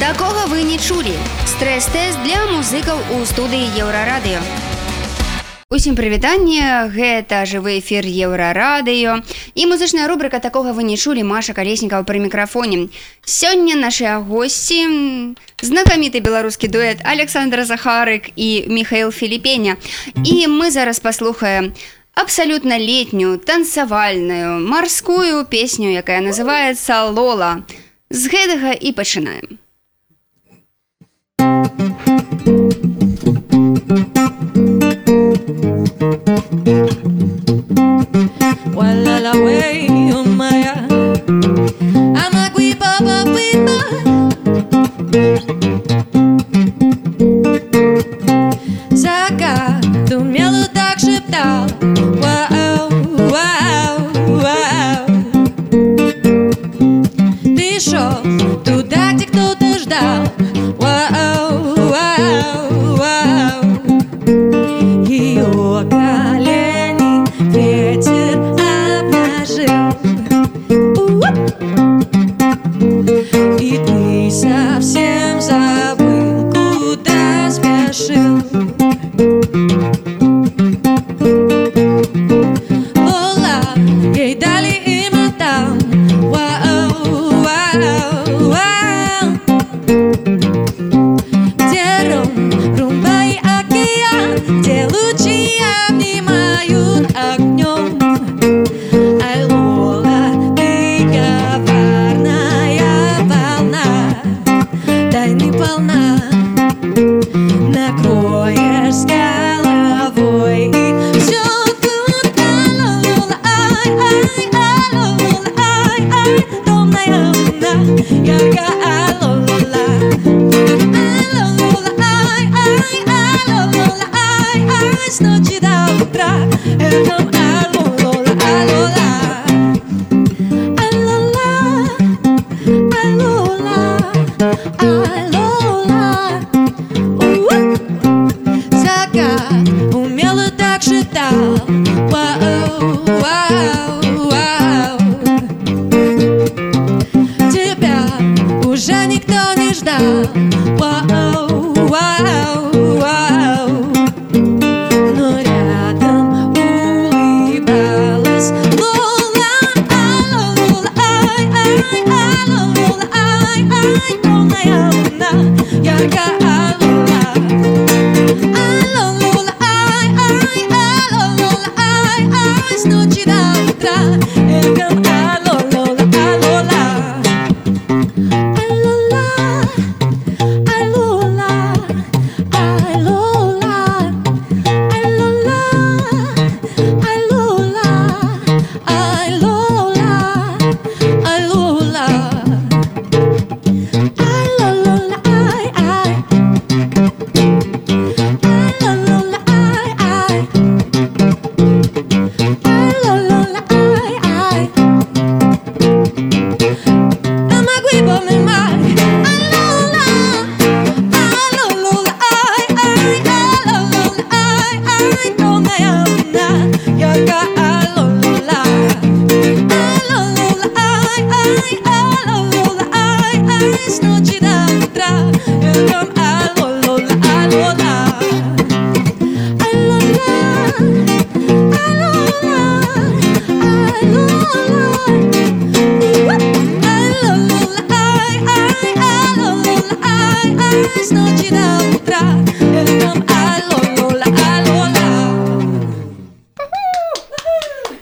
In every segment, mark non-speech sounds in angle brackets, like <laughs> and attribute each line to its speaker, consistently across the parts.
Speaker 1: Такога вы не чулі. Стрэс-тэст для музыкаў у студыі Еўрарадыё. Усім прывітанне, гэта жывы эфір еўрарадыё і музычная рубрыка такога вы не чулі Маша калеснікаў пры мікрафоне. Сёння нашыя госці знакаміты беларускі дуэт Александра Захарык і Михаил Філіпеня. І мы зараз паслухаем абсалютна летнюю танцавальную марскую песню, якая называется Лола. З гэтага і пачынаем.
Speaker 2: while I wait on oh my eyes.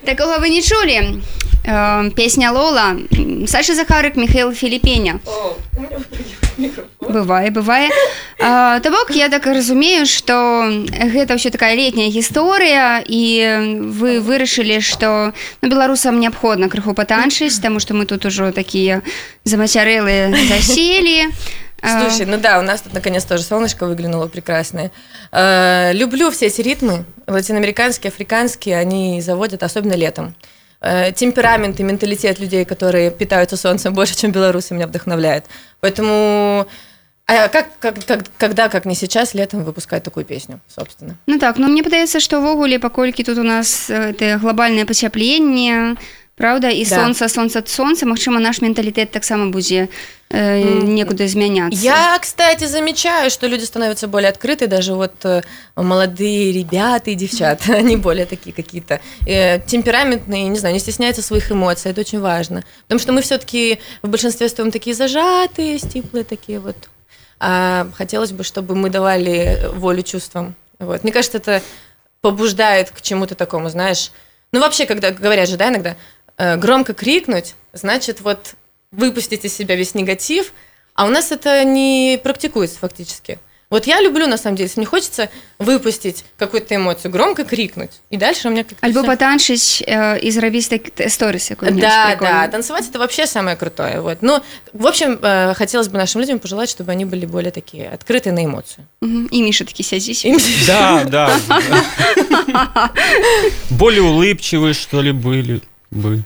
Speaker 1: Такога вы не чулі. Э, Песня Лола, Саша Захарык, Михаил Філіпеня. Бывае, бывае. А, То бок я так разумею, што гэта ўсё такая летняя гісторыя і вы вырашылі, што ну, беларусам неабходна крыху патанчыць, таму што мы тут ужо такія замацярэлы засели. А,
Speaker 3: Слушай, ну да, у нас тут наконец тоже солнышко выглянуло прекрасное. Э, Люблю все эти ритмы, латиноамериканские, африканские, они заводят, особенно летом. Э, Темперамент и менталитет людей, которые питаются солнцем больше, чем белорусы, меня вдохновляет. Поэтому А как, как, как, когда, как не сейчас, летом выпускать такую песню, собственно?
Speaker 1: Ну так, ну мне падаецца, што ўвогуле паколькі тут у нас э, это глобальнае пацяпленне, Правда і
Speaker 3: Да.
Speaker 1: сонца сонца сонца Магчыма наш менталітэт таксама будзе э,
Speaker 3: М,
Speaker 1: некуды змяняцца
Speaker 3: Я, кстати, замечаю, что люди становятся более открыты, даже вот э, молодые ребята и девчата, <laughs> они более такие какие-то э, темпераментные, не знаю, не стесняются своих эмоций, это очень важно. Потому что мы все-таки в большинстве своем такие зажатые, стиплые такие вот. А хотелось бы, чтобы мы давали волю чувствам. Вот. Мне кажется, это побуждает к чему-то такому, знаешь. Ну, вообще, когда говорят же, да, иногда, громко крикнуть, значит, вот выпустить из себя весь негатив, а у нас это не практикуется фактически. Вот я люблю, на самом деле, если мне хочется выпустить какую-то эмоцию, громко крикнуть, и дальше у меня как-то
Speaker 1: Альбо
Speaker 3: всё-
Speaker 1: патанчыць э, і зрабіць так сторис
Speaker 3: Да, да, танцевать это вообще самое крутое. Вот. Ну, в общем, э, хотелось бы нашим людям пожелать, чтобы они были более такие открытые на эмоцию.
Speaker 1: і міша такі сядзіць
Speaker 3: Им-
Speaker 4: Да, да. <laughs> Более улыбчивые, что ли, были Бы.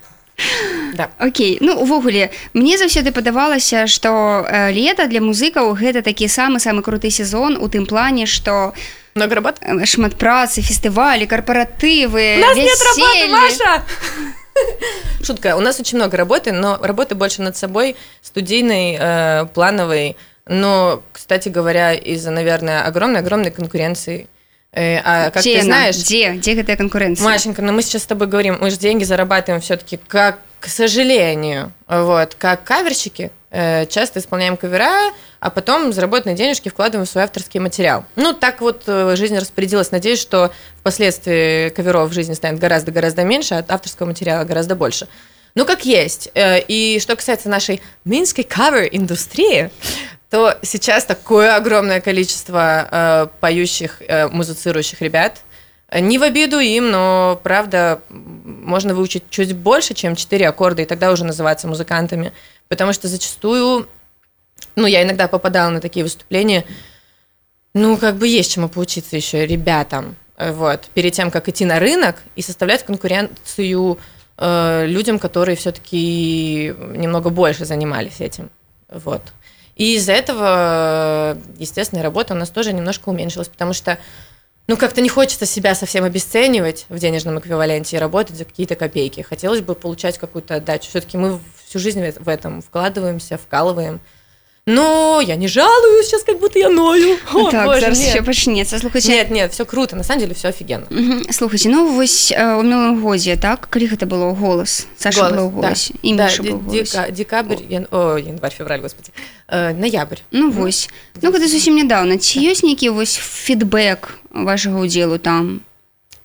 Speaker 3: Да.
Speaker 1: Окей ну увогуле мне заўсёды падавалася што лета для музыкаў гэта такі самы самы круты сезон у тым плане што
Speaker 3: Много работы?
Speaker 1: э, шмат працы фестывалі карпаратывы
Speaker 3: У нас нет работы,
Speaker 1: вяселлі.
Speaker 3: Маша! Шутка, у нас очень много работы, но работы больше над собой, студийной, э, плановой, но, кстати говоря, из-за, наверное, огромной-огромной конкуренции. Э, а как
Speaker 1: Дзе
Speaker 3: ты знаешь,
Speaker 1: дзе дзе гэтая канкурэнцыя
Speaker 3: Машенька, ну мы сейчас с тобой говорим, мы же деньги зарабатываем все-таки, как, к сожалению, вот, как каверщики, э, часто исполняем кавера, а потом заработанные денежки вкладываем в свой авторский материал. Ну, так вот э, жизнь распорядилась. Надеюсь, что впоследствии каверов в жизни станет гораздо-гораздо меньше, а авторского материала гораздо больше. Ну, как есть. И что касается нашей минской кавер-индустрии, то сейчас такое огромное количество э, поющих, э, музыцирующих ребят. Не в обиду им, но, правда, можно выучить чуть больше, чем четыре аккорда, и тогда уже называться музыкантами. Потому что зачастую, ну, я иногда попадала на такие выступления, ну, как бы есть чему поучиться еще ребятам, э, вот, перед тем, как идти на рынок и составлять конкуренцию э, людям, которые все-таки немного больше занимались этим, вот. И из-за этого, естественно, работа у нас тоже немножко уменьшилась, потому что, ну, как-то не хочется себя совсем обесценивать в денежном эквиваленте и работать за какие-то копейки. Хотелось бы получать какую-то отдачу. Все-таки мы всю жизнь в этом вкладываемся, вкалываем. Но я не жалуюсь сейчас, как будто я ною. <laughs> О,
Speaker 1: так
Speaker 3: боже,
Speaker 1: зараз
Speaker 3: нет.
Speaker 1: ще пачнецца слухайце
Speaker 3: Нет, нет, все круто, на самом деле все офигенно.
Speaker 1: Мгм. слухайце ну вось э, у мінулым годзе так? Калі гэта было голас Саша
Speaker 3: Голос,
Speaker 1: было ў
Speaker 3: да.
Speaker 1: і
Speaker 3: Да,
Speaker 1: быў у голасе.
Speaker 3: дека- декабрь, ян- о, январь, февраль, господи, Э, ноябрь.
Speaker 1: Ну вось ну гэта зусім нядаўна ці ёсць нейкі вось фідбэк вашага ўдзелу там?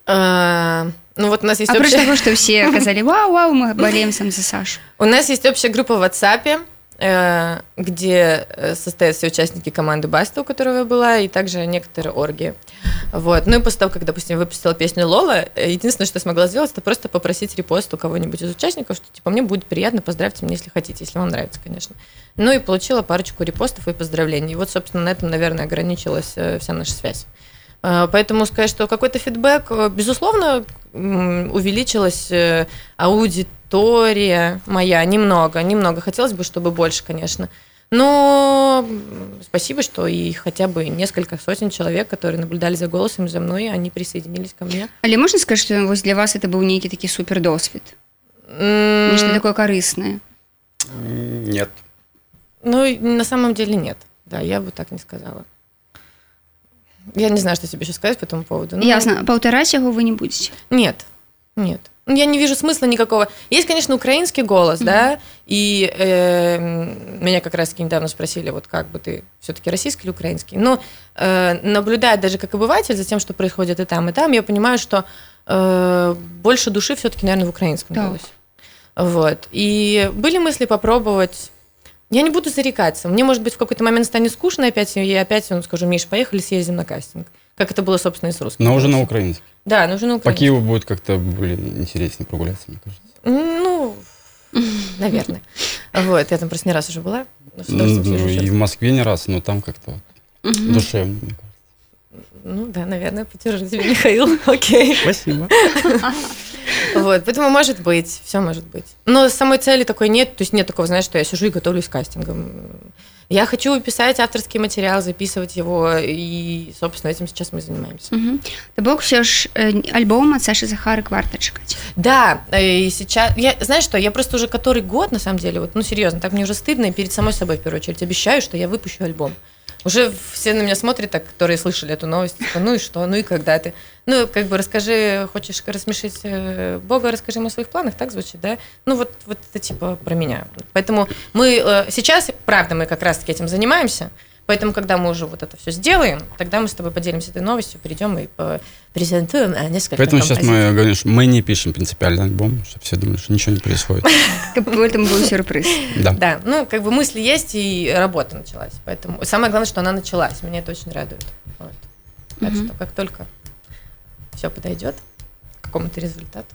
Speaker 3: Э, Ну вот у нас есть
Speaker 1: апроч
Speaker 3: общая...
Speaker 1: таго што ўсе <laughs> казалі вау вау мы балеем сам за Сашу
Speaker 3: У нас есть общая группа в WhatsApp, где э, состоят все участники команды Баста, у которой я была, и также некоторые орги. Вот. Ну и после того, как, допустим, выпустила песню Лола, э, единственное, что я смогла сделать, это просто попросить репост у кого-нибудь из участников, что типа мне будет приятно, поздравьте меня, если хотите, если вам нравится, конечно. Ну и получила парочку репостов и поздравлений. И вот, собственно, на этом, наверное, ограничилась э, вся наша связь. Э, Поэтому сказать, что какой-то фидбэк, э, безусловно, м, увеличилась э, аудитория моя немного, немного. Хотелось бы, чтобы больше, конечно. Но м, спасибо, что и хотя бы несколько сотен человек, которые наблюдали за голосом за мной, они присоединились ко мне.
Speaker 1: але можна сказаць што вось для вас это быў нейкі такі супер досвед
Speaker 3: М,
Speaker 1: нешта такое карыснае
Speaker 4: Нет.
Speaker 3: Ну, и на самом деле нет. Да, я бы так не сказала. Я не знаю, что тебе еще сказать по этому поводу. Ну,
Speaker 1: ясна паўтараць яго вы не будзеце
Speaker 3: Нет, нет. Ну, Я не вижу смысла никакого. Есть, конечно, украинский голос, да, и э, меня как раз-таки недавно спросили, вот как бы ты все-таки российский или украинский. Но э, наблюдая даже как обыватель за тем, что происходит и там, и там, я понимаю, что э, больше души все-таки, наверное, в украинском
Speaker 1: Так.
Speaker 3: голосе. Вот. И были мысли попробовать. Я не буду зарекаться. Мне, может быть, в какой-то момент станет скучно опять, и я опять ну, скажу, Миш, поехали съездим на кастинг. Как это было, собственно, и с русским.
Speaker 4: Но уже на украинском.
Speaker 3: Да, нужно на
Speaker 4: По
Speaker 3: украинском.
Speaker 4: Киеву будет как-то более интереснее прогуляться, мне кажется.
Speaker 3: Ну, наверное. Вот, я там просто не раз уже была. но
Speaker 4: Ну, и в Москве не раз, но там как-то душевнее, мне кажется.
Speaker 3: Ну да, наверное, поддержу тебя, <laughs> Михаил. Окей.
Speaker 4: Спасибо. <laughs>
Speaker 3: Вот, поэтому может быть, все может быть. Но самой цели такой нет, то есть нет такого, знаешь, что я сижу и готовлюсь к кастингам. Я хочу писать авторский материал, записывать его, и, собственно, этим сейчас мы занимаемся.
Speaker 1: Угу. То бок все ж е, альбом ад Саши Захарык варта чакаць.
Speaker 3: Да, э, и сейчас, я, знаешь что, я просто уже который год, на самом деле, вот, ну, серьезно, так мне уже стыдно, и перед самой собой, в первую очередь, обещаю, что я выпущу альбом. Уже все на меня смотрят так, которые слышали эту новость, типа, ну и что, ну и когда ты? Ну, как бы расскажи, хочешь рассмешить э, Бога, расскажи ему о своих планах, так звучит, да? Ну, вот, вот это типа про меня. Поэтому мы э, сейчас, правда, мы как раз-таки этим занимаемся, Поэтому, когда мы уже вот это все сделаем, тогда мы с тобой поделимся этой новостью, придем и по- презентуем э, несколько
Speaker 4: Поэтому сейчас
Speaker 3: композиций.
Speaker 4: мы говорим, что мы не пишем принципиальный альбом, чтобы все думали, что ничего не происходит.
Speaker 1: Этом быў сюрпрыз.
Speaker 4: Да.
Speaker 3: Да, ну, как бы мысли есть, и работа началась. Поэтому самое главное, что она началась. Меня это очень радует. Вот. Так что, как только все подойдет к какому-то результату,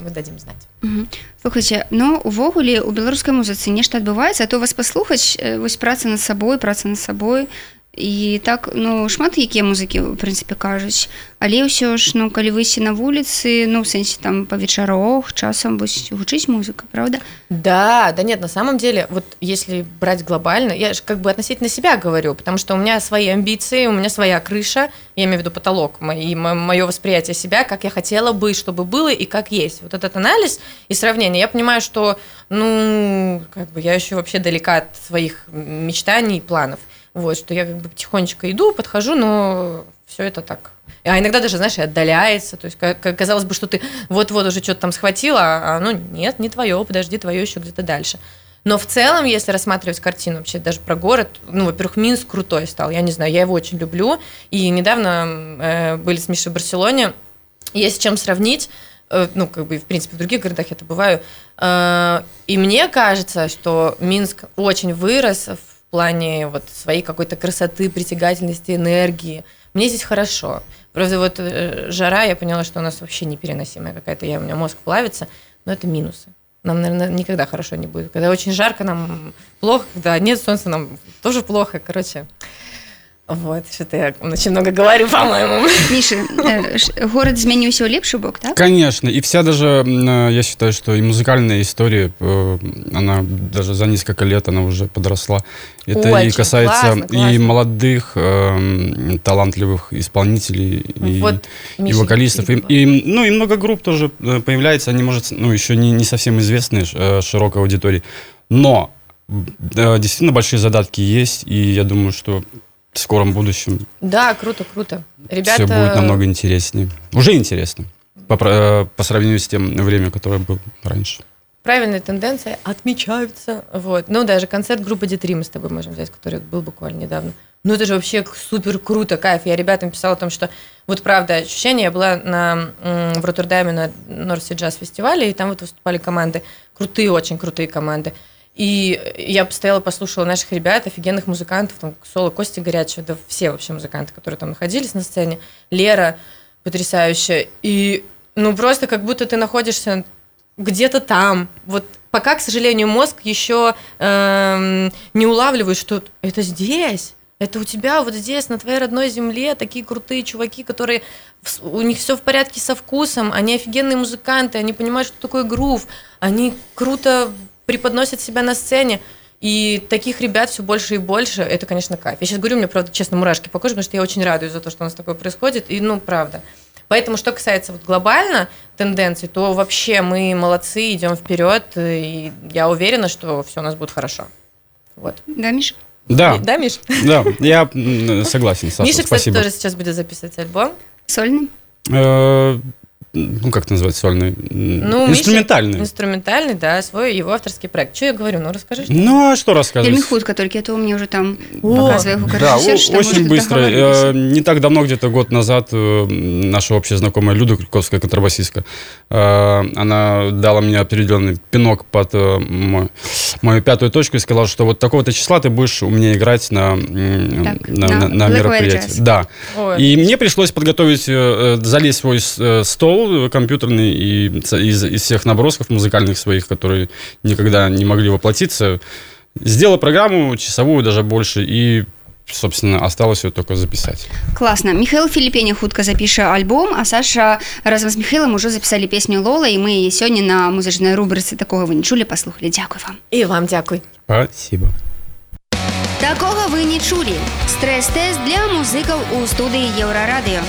Speaker 3: мы дадим знать.
Speaker 1: Мгм. Слухайце ну увогуле у беларускай музыцы нешта адбываецца а то вас паслухаць э, вось праца над сабой праца над сабой і так ну шмат якія музыкі у прынцыпе кажуць але ўсё ж ну калі выйсці на вуліцы ну ў сэнсе там па вечарах часам вось гучыць музыка правда
Speaker 3: Да, да нет, на самом деле, вот если брать глобально, я же как бы относительно себя говорю, потому что у меня свои амбиции, у меня своя крыша, я имею в виду потолок, мое восприятие себя, как я хотела бы, чтобы было и как есть. Вот этот анализ и сравнение, я понимаю, что, ну, как бы я еще вообще далека от своих мечтаний и планов. вот, что я как бы потихонечку иду, подхожу, но все это так. А иногда даже, знаешь, и отдаляется. То есть, казалось бы, что ты вот-вот уже что-то там схватила, а ну нет, не твое, подожди, твое еще где-то дальше. Но в целом, если рассматривать картину вообще даже про город, ну, во-первых, Минск крутой стал, я не знаю, я его очень люблю. И недавно э, были с Мишей в Барселоне, есть чем сравнить, э, ну, как бы, в принципе, в других городах я это бываю. Э, И мне кажется, что Минск очень вырос в плане вот своей какой-то красоты, притягательности, энергии. Мне здесь хорошо. Правда, вот э, жара, я поняла, что у нас вообще непереносимая какая-то, я, у меня мозг плавится, но это минусы. Нам, наверное, никогда хорошо не будет. Когда очень жарко, нам плохо, когда нет солнца, нам тоже плохо. Короче, вот, что-то я очень много говорю, по-моему.
Speaker 1: міша э, ш- горад змяніўся ў лепшы бок так
Speaker 4: Конечно, и вся даже, м, э, я считаю, что и музыкальная история, э, она даже за несколько лет, она уже подросла. Это и
Speaker 3: Очень
Speaker 4: касается
Speaker 3: классно,
Speaker 4: и
Speaker 3: классно.
Speaker 4: молодых, эм, талантливых исполнителей, и,
Speaker 3: Вот,
Speaker 4: и
Speaker 3: Миша,
Speaker 4: вокалистов. И,
Speaker 3: Филиппова.
Speaker 4: и, ну, и много групп тоже э, появляется, они, может, ну, еще не, не совсем известные э, широкой аудитории. Но э, действительно большие задатки есть, и я думаю, что в скором будущем
Speaker 3: Да, круто, круто. Ребята...
Speaker 4: все будет намного интереснее. Уже интересно. По, э, по сравнению с тем временем, которое было раньше.
Speaker 3: правильные тенденции отмечаются. Вот. Ну, даже концерт группы D3 мы с тобой можем взять, который был буквально недавно. Ну, это же вообще супер круто, кайф. Я ребятам писала о том, что вот правда ощущение, я была на, в Роттердаме на Норси Джаз фестивале, и там вот выступали команды, крутые, очень крутые команды. И я постояла, послушала наших ребят, офигенных музыкантов, там, соло Кости Горячего, да все вообще музыканты, которые там находились на сцене. Лера потрясающая. И, ну, просто как будто ты находишься где-то там. Вот пока, к сожалению, мозг еще эм, не улавливает, что это здесь. Это у тебя вот здесь, на твоей родной земле, такие крутые чуваки, которые у них все в порядке со вкусом, они офигенные музыканты, они понимают, что такое грув, они круто преподносят себя на сцене. И таких ребят все больше и больше. Это, конечно, кайф. Я сейчас говорю, мне, правда, честно, мурашки по коже, потому что я очень радуюсь за то, что у нас такое происходит. И, ну, правда. Поэтому, что касается вот глобально тенденций, то вообще мы молодцы, идем вперед, и я уверена, что все у нас будет хорошо. Вот.
Speaker 1: да міш
Speaker 4: Да,
Speaker 3: Да, Миш?
Speaker 4: да, я согласен, Саша,
Speaker 3: Миша, кстати,
Speaker 4: спасибо.
Speaker 3: тоже сейчас будет записывать альбом.
Speaker 1: сольны
Speaker 4: Э, ну, как это назвать, сольный?
Speaker 3: Ну,
Speaker 4: Инструментальный.
Speaker 3: Миша, инструментальный, да, свой его авторский проект. Что я говорю? Ну, расскажи. что-
Speaker 4: Ну, а что рассказывать?
Speaker 1: хутка толькі а то мне уже там
Speaker 3: О,
Speaker 1: показывае
Speaker 4: Да, о- очень быстро. Э, Не так давно, где-то год назад, э, наша общая знакомая Люда Крюковская, контрабасистка, э, она дала мне определенный пинок под э, мой- мою пятую точку и сказала, что вот такого-то числа ты будешь у меня играть на,
Speaker 1: Так,
Speaker 4: на,
Speaker 1: на
Speaker 4: на- на мероприятии. Да.
Speaker 3: Ой.
Speaker 4: И мне пришлось подготовить, залезть в свой э, стол э, компьютерный и ц- из, из всех набросков музыкальных своих, которые никогда не могли воплотиться, сделал программу часовую, даже больше, и, собственно, осталось ее только записать.
Speaker 1: класна михаил філіпене хутка запіша альбом а саша разам з михайлам ужо запісалі песню лола і мы яе сёння на музычнай рубрыцы такога вы не чулі паслухалі дзякуй вам
Speaker 3: И вам дякуй.
Speaker 4: Спасибо.
Speaker 1: Такога вы не чулі. Стрэс-тэст для музыкаў у студыі Еўрарадыё.